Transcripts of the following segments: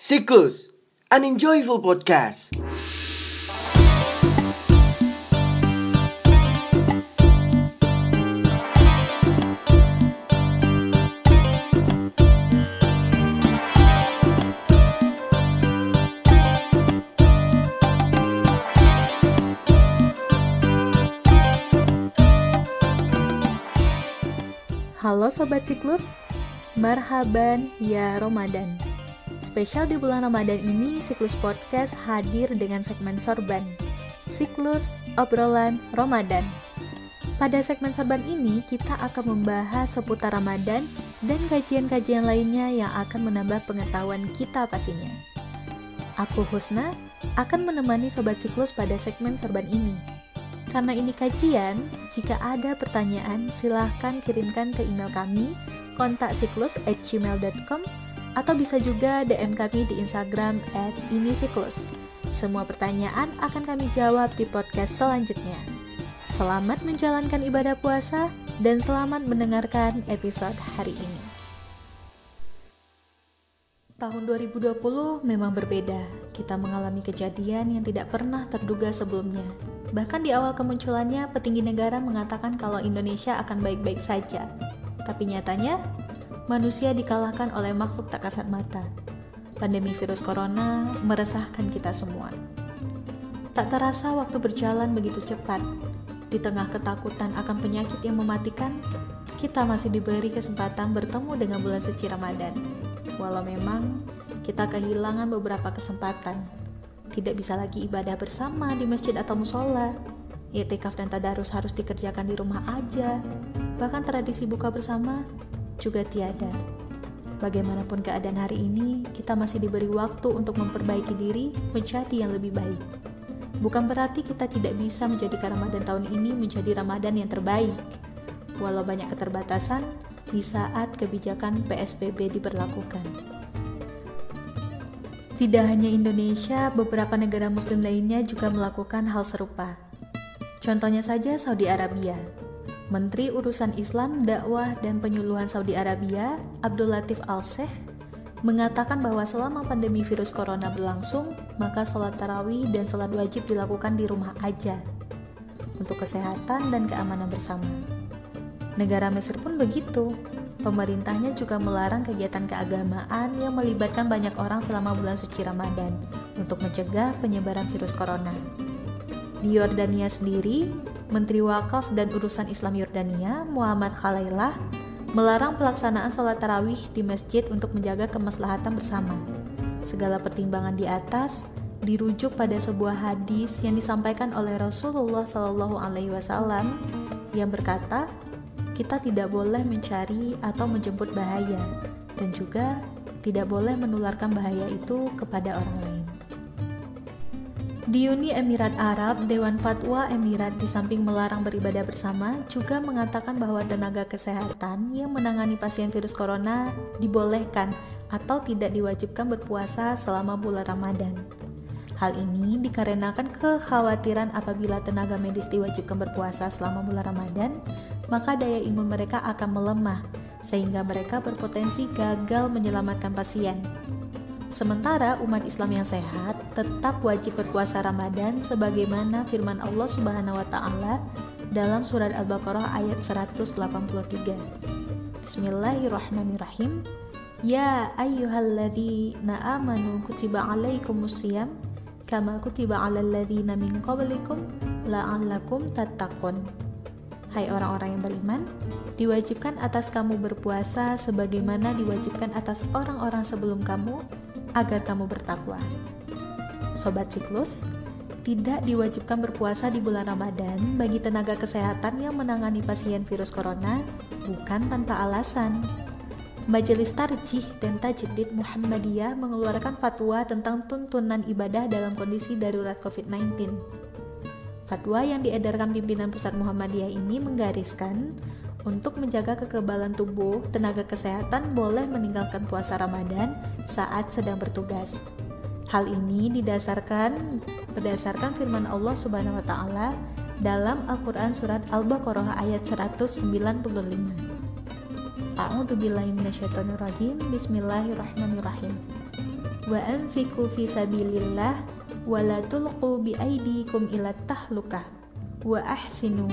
Siklus, an enjoyable podcast. Halo Sobat Siklus, marhaban ya Ramadan. Spesial di bulan Ramadan ini, Siklus Podcast hadir dengan segmen sorban. Siklus Obrolan Ramadan. Pada segmen sorban ini, kita akan membahas seputar Ramadan dan kajian-kajian lainnya yang akan menambah pengetahuan kita pastinya. Aku Husna akan menemani Sobat Siklus pada segmen sorban ini. Karena ini kajian, jika ada pertanyaan silahkan kirimkan ke email kami kontaksiklus@gmail.com atau bisa juga DM kami di Instagram @inisiklus. Semua pertanyaan akan kami jawab di podcast selanjutnya. Selamat menjalankan ibadah puasa dan selamat mendengarkan episode hari ini. Tahun 2020 memang berbeda. Kita mengalami kejadian yang tidak pernah terduga sebelumnya. Bahkan di awal kemunculannya, petinggi negara mengatakan kalau Indonesia akan baik-baik saja. Tapi nyatanya, manusia dikalahkan oleh makhluk tak kasat mata. Pandemi virus corona meresahkan kita semua. Tak terasa waktu berjalan begitu cepat. Di tengah ketakutan akan penyakit yang mematikan, kita masih diberi kesempatan bertemu dengan bulan suci Ramadan. Walau memang kita kehilangan beberapa kesempatan, tidak bisa lagi ibadah bersama di masjid atau musola. I'tikaf dan tadarus harus dikerjakan di rumah aja. Bahkan tradisi buka bersama juga tiada. Bagaimanapun keadaan hari ini, kita masih diberi waktu untuk memperbaiki diri menjadi yang lebih baik. Bukan berarti kita tidak bisa menjadikan Ramadan tahun ini menjadi Ramadan yang terbaik. Walau banyak keterbatasan, di saat kebijakan PSBB diberlakukan. Tidak hanya Indonesia, beberapa negara muslim lainnya juga melakukan hal serupa. Contohnya saja Saudi Arabia. Menteri Urusan Islam, Dakwah, dan Penyuluhan Saudi Arabia, Abdul Latif Al-Seh, mengatakan bahwa selama pandemi virus corona berlangsung, maka sholat tarawih dan sholat wajib dilakukan di rumah aja untuk kesehatan dan keamanan bersama. Negara Mesir pun begitu. Pemerintahnya juga melarang kegiatan keagamaan yang melibatkan banyak orang selama bulan suci Ramadan untuk mencegah penyebaran virus corona. Di Yordania sendiri, Menteri Wakaf dan Urusan Islam Yordania, Muhammad Khalailah, melarang pelaksanaan sholat tarawih di masjid untuk menjaga kemaslahatan bersama. Segala pertimbangan di atas dirujuk pada sebuah hadis yang disampaikan oleh Rasulullah Shallallahu Alaihi Wasallam yang berkata, kita tidak boleh mencari atau menjemput bahaya, dan juga tidak boleh menularkan bahaya itu kepada orang lain. Di Uni Emirat Arab, Dewan Fatwa Emirat di samping melarang beribadah bersama juga mengatakan bahwa tenaga kesehatan yang menangani pasien virus corona dibolehkan atau tidak diwajibkan berpuasa selama bulan Ramadan. Hal ini dikarenakan kekhawatiran apabila tenaga medis diwajibkan berpuasa selama bulan Ramadan, maka daya imun mereka akan melemah, sehingga mereka berpotensi gagal menyelamatkan pasien. Sementara umat Islam yang sehat tetap wajib berpuasa Ramadan sebagaimana firman Allah Subhanahu wa taala dalam surat Al-Baqarah ayat 183. Bismillahirrahmanirrahim. Ya ayyuhalladzina amanu kutiba alaikumusiyam kama kutiba alal ladzina min qablikum la'allakum tattaqun. Hai orang-orang yang beriman, diwajibkan atas kamu berpuasa sebagaimana diwajibkan atas orang-orang sebelum kamu agar kamu bertakwa. Sobat siklus, tidak diwajibkan berpuasa di bulan Ramadan bagi tenaga kesehatan yang menangani pasien virus corona bukan tanpa alasan. Majelis Tarjih dan Tajdid Muhammadiyah mengeluarkan fatwa tentang tuntunan ibadah dalam kondisi darurat COVID-19. Fatwa yang diedarkan pimpinan pusat Muhammadiyah ini menggariskan untuk menjaga kekebalan tubuh, tenaga kesehatan boleh meninggalkan puasa Ramadan saat sedang bertugas. Hal ini didasarkan berdasarkan firman Allah Subhanahu wa taala dalam Al-Qur'an surat Al-Baqarah ayat 195. A'udzubillahi minasyaitonirrajim. Bismillahirrahmanirrahim. wa anfiqu fi sabilillah wa la tulqu bi aydikum ila tahlukah wa ahsinu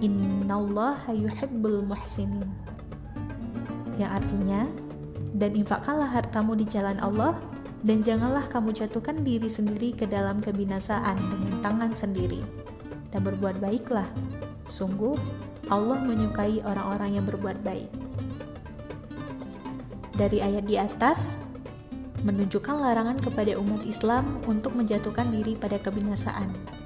innallaha yuhibbul muhsinin. Yang artinya dan infakkanlah hartamu di jalan Allah dan janganlah kamu jatuhkan diri sendiri ke dalam kebinasaan dengan tangan sendiri. Dan berbuat baiklah. Sungguh Allah menyukai orang-orang yang berbuat baik. Dari ayat di atas menunjukkan larangan kepada umat Islam untuk menjatuhkan diri pada kebinasaan.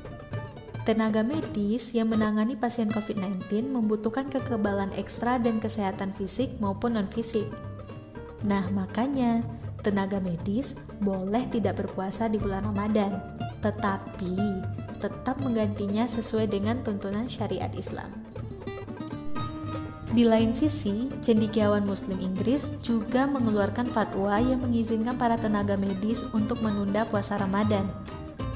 Tenaga medis yang menangani pasien COVID-19 membutuhkan kekebalan ekstra dan kesehatan fisik maupun non-fisik. Nah, makanya tenaga medis boleh tidak berpuasa di bulan Ramadan, tetapi tetap menggantinya sesuai dengan tuntunan syariat Islam. Di lain sisi, cendikiawan Muslim Inggris juga mengeluarkan fatwa yang mengizinkan para tenaga medis untuk menunda puasa Ramadan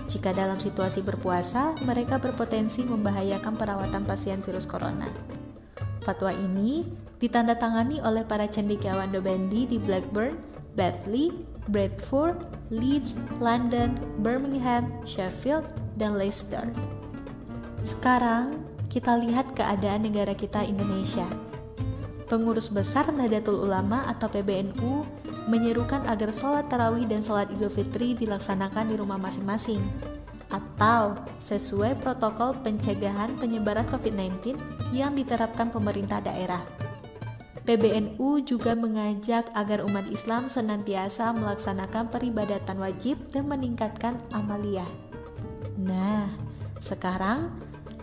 jika dalam situasi berpuasa, mereka berpotensi membahayakan perawatan pasien virus corona. Fatwa ini ditandatangani oleh para cendekiawan Dobandi di Blackburn, Batley, Bradford, Leeds, London, Birmingham, Sheffield, dan Leicester. Sekarang, kita lihat keadaan negara kita Indonesia. Pengurus Besar Nahdlatul Ulama atau PBNU menyerukan agar sholat tarawih dan sholat idul fitri dilaksanakan di rumah masing-masing atau sesuai protokol pencegahan penyebaran COVID-19 yang diterapkan pemerintah daerah. PBNU juga mengajak agar umat Islam senantiasa melaksanakan peribadatan wajib dan meningkatkan amaliyah. Nah, sekarang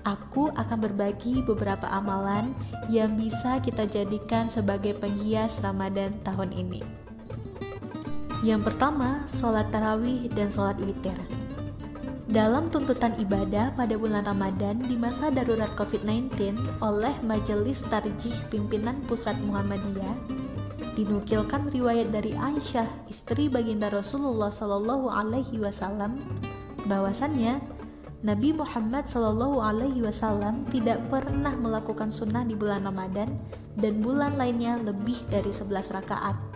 aku akan berbagi beberapa amalan yang bisa kita jadikan sebagai penghias Ramadan tahun ini. Yang pertama, sholat tarawih dan sholat witir. Dalam tuntutan ibadah pada bulan Ramadan di masa darurat COVID-19 oleh Majelis Tarjih Pimpinan Pusat Muhammadiyah, dinukilkan riwayat dari Aisyah, istri baginda Rasulullah Shallallahu Alaihi Wasallam, bahwasannya Nabi Muhammad Shallallahu Alaihi Wasallam tidak pernah melakukan sunnah di bulan Ramadan dan bulan lainnya lebih dari 11 rakaat.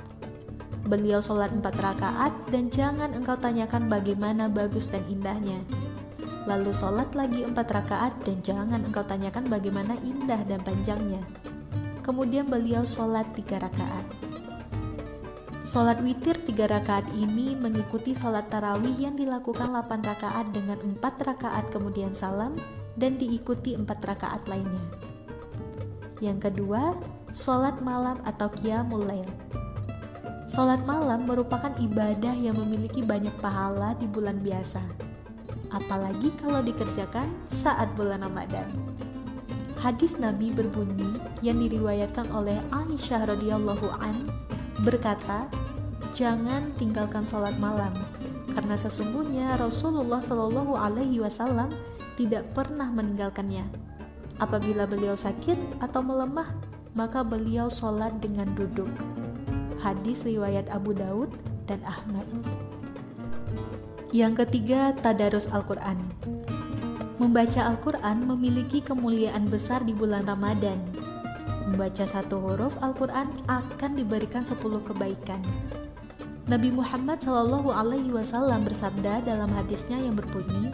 Beliau sholat empat rakaat dan jangan engkau tanyakan bagaimana bagus dan indahnya. Lalu sholat lagi empat rakaat dan jangan engkau tanyakan bagaimana indah dan panjangnya. Kemudian beliau sholat tiga rakaat. Sholat witir tiga rakaat ini mengikuti sholat tarawih yang dilakukan 8 rakaat dengan empat rakaat kemudian salam dan diikuti empat rakaat lainnya. Yang kedua, sholat malam atau qiyamul lail. Sholat malam merupakan ibadah yang memiliki banyak pahala di bulan biasa, apalagi kalau dikerjakan saat bulan Ramadan. Hadis Nabi berbunyi yang diriwayatkan oleh Aisyah radhiyallahu an berkata, "Jangan tinggalkan sholat malam, karena sesungguhnya Rasulullah Shallallahu Alaihi Wasallam tidak pernah meninggalkannya. Apabila beliau sakit atau melemah, maka beliau sholat dengan duduk." Hadis riwayat Abu Daud dan Ahmad. Yang ketiga, tadarus Al-Quran. Membaca Al-Quran memiliki kemuliaan besar di bulan Ramadan. Membaca satu huruf Al-Quran akan diberikan sepuluh kebaikan. Nabi Muhammad Shallallahu Alaihi Wasallam bersabda dalam hadisnya yang berbunyi,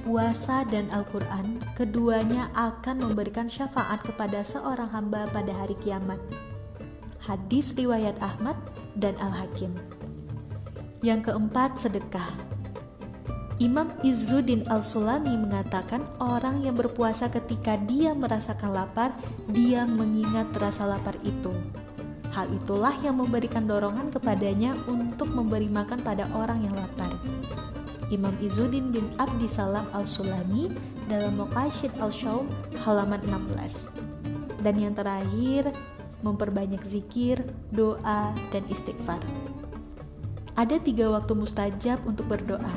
puasa dan Al-Quran keduanya akan memberikan syafaat kepada seorang hamba pada hari kiamat hadis riwayat Ahmad dan Al-Hakim. Yang keempat, sedekah. Imam Izzuddin Al-Sulami mengatakan orang yang berpuasa ketika dia merasakan lapar, dia mengingat rasa lapar itu. Hal itulah yang memberikan dorongan kepadanya untuk memberi makan pada orang yang lapar. Imam Izzuddin bin Abdi Salam Al-Sulami dalam Muqashid Al-Shaum halaman 16. Dan yang terakhir, memperbanyak zikir, doa, dan istighfar. Ada tiga waktu mustajab untuk berdoa,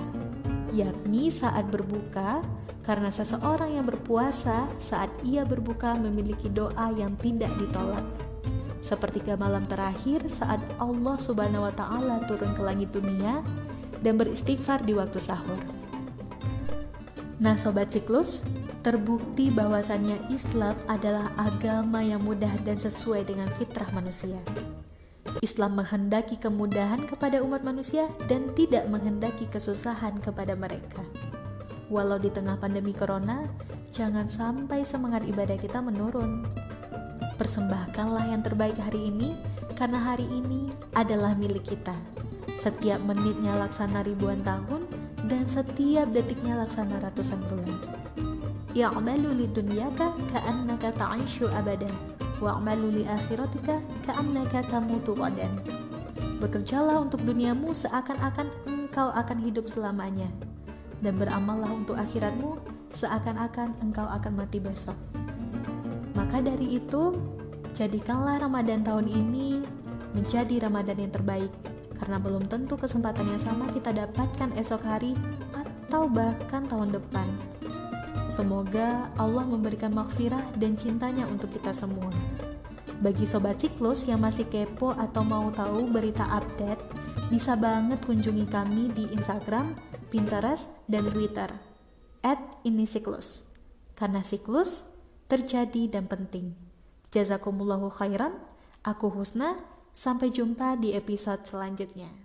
yakni saat berbuka, karena seseorang yang berpuasa saat ia berbuka memiliki doa yang tidak ditolak. Sepertiga malam terakhir saat Allah Subhanahu wa taala turun ke langit dunia dan beristighfar di waktu sahur. Nah, sobat siklus, terbukti bahwasannya Islam adalah agama yang mudah dan sesuai dengan fitrah manusia. Islam menghendaki kemudahan kepada umat manusia dan tidak menghendaki kesusahan kepada mereka. Walau di tengah pandemi corona, jangan sampai semangat ibadah kita menurun. Persembahkanlah yang terbaik hari ini, karena hari ini adalah milik kita. Setiap menitnya laksana ribuan tahun, dan setiap detiknya laksana ratusan bulan. Ya'malu li dunyaka ka'annaka ta'ishu abada wa'malu li akhiratika ka'annaka tamutu qadan. Bekerjalah untuk duniamu seakan-akan engkau akan hidup selamanya dan beramallah untuk akhiratmu seakan-akan engkau akan mati besok. Maka dari itu, jadikanlah Ramadan tahun ini menjadi Ramadan yang terbaik karena belum tentu kesempatan yang sama kita dapatkan esok hari atau bahkan tahun depan. Semoga Allah memberikan maghfirah dan cintanya untuk kita semua. Bagi sobat siklus yang masih kepo atau mau tahu berita update, bisa banget kunjungi kami di Instagram, Pinterest, dan Twitter at ini siklus. Karena siklus terjadi dan penting. Jazakumullahu khairan. Aku Husna, Sampai jumpa di episode selanjutnya.